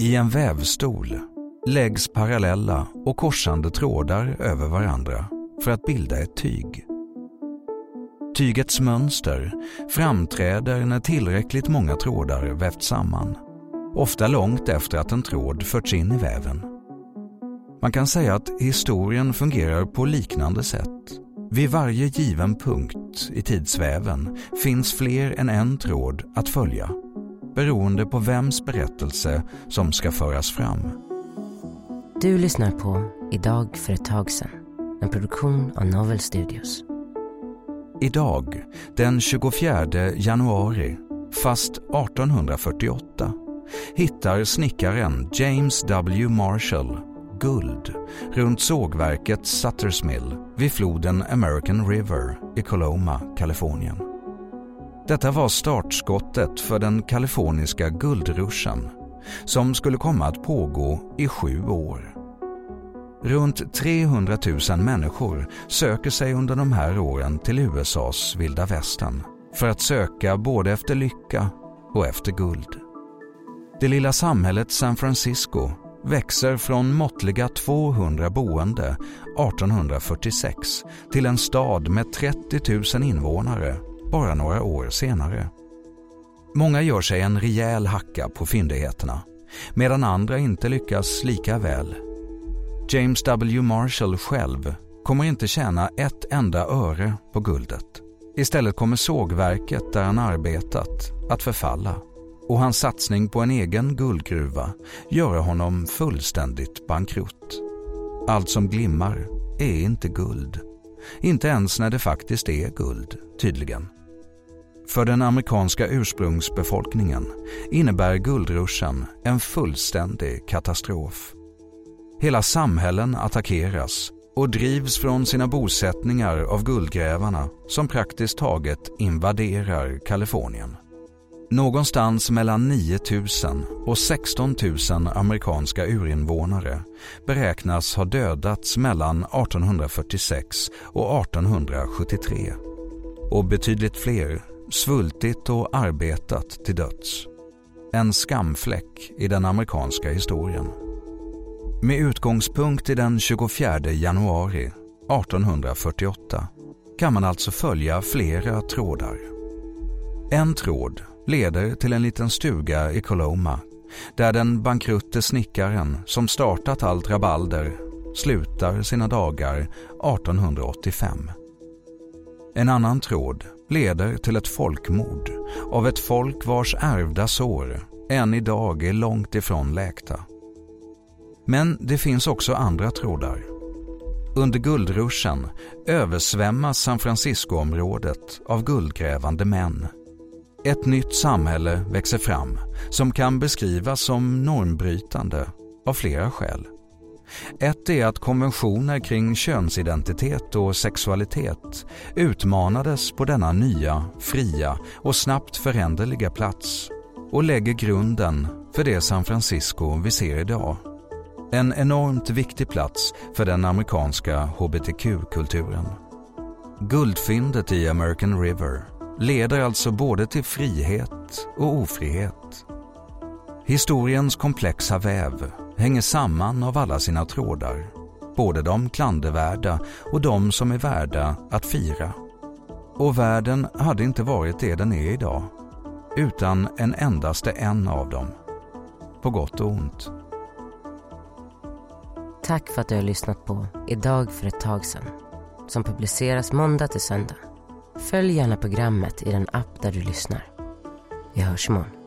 I en vävstol läggs parallella och korsande trådar över varandra för att bilda ett tyg. Tygets mönster framträder när tillräckligt många trådar vävts samman, ofta långt efter att en tråd förts in i väven. Man kan säga att historien fungerar på liknande sätt. Vid varje given punkt i tidsväven finns fler än en tråd att följa, beroende på vems berättelse som ska föras fram. Du lyssnar på Idag för ett tag sedan, en produktion av Novel Studios. Idag, den 24 januari, fast 1848, hittar snickaren James W. Marshall guld runt sågverket Sutters Mill vid floden American River i Coloma, Kalifornien. Detta var startskottet för den kaliforniska guldruschen som skulle komma att pågå i sju år. Runt 300 000 människor söker sig under de här åren till USAs vilda västern för att söka både efter lycka och efter guld. Det lilla samhället San Francisco växer från måttliga 200 boende 1846 till en stad med 30 000 invånare bara några år senare. Många gör sig en rejäl hacka på fyndigheterna medan andra inte lyckas lika väl. James W. Marshall själv kommer inte tjäna ett enda öre på guldet. Istället kommer sågverket där han arbetat att förfalla och hans satsning på en egen guldgruva göra honom fullständigt bankrutt. Allt som glimmar är inte guld. Inte ens när det faktiskt är guld, tydligen. För den amerikanska ursprungsbefolkningen innebär guldruschen en fullständig katastrof. Hela samhällen attackeras och drivs från sina bosättningar av guldgrävarna som praktiskt taget invaderar Kalifornien. Någonstans mellan 9 000 och 16 000 amerikanska urinvånare beräknas ha dödats mellan 1846 och 1873 och betydligt fler svultit och arbetat till döds. En skamfläck i den amerikanska historien. Med utgångspunkt i den 24 januari 1848 kan man alltså följa flera trådar. En tråd leder till en liten stuga i Coloma där den bankrutte snickaren som startat allt rabalder slutar sina dagar 1885. En annan tråd leder till ett folkmord av ett folk vars ärvda sår än idag är långt ifrån läkta. Men det finns också andra trådar. Under guldruschen översvämmas San Francisco-området av guldgrävande män. Ett nytt samhälle växer fram som kan beskrivas som normbrytande av flera skäl. Ett är att konventioner kring könsidentitet och sexualitet utmanades på denna nya, fria och snabbt föränderliga plats och lägger grunden för det San Francisco vi ser idag. En enormt viktig plats för den amerikanska hbtq-kulturen. Guldfyndet i American River leder alltså både till frihet och ofrihet. Historiens komplexa väv hänger samman av alla sina trådar, både de klandervärda och de som är värda att fira. Och världen hade inte varit det den är idag, utan en endaste en av dem. På gott och ont. Tack för att du har lyssnat på Idag för ett tag sedan som publiceras måndag till söndag. Följ gärna programmet i den app där du lyssnar. Vi hörs imorgon.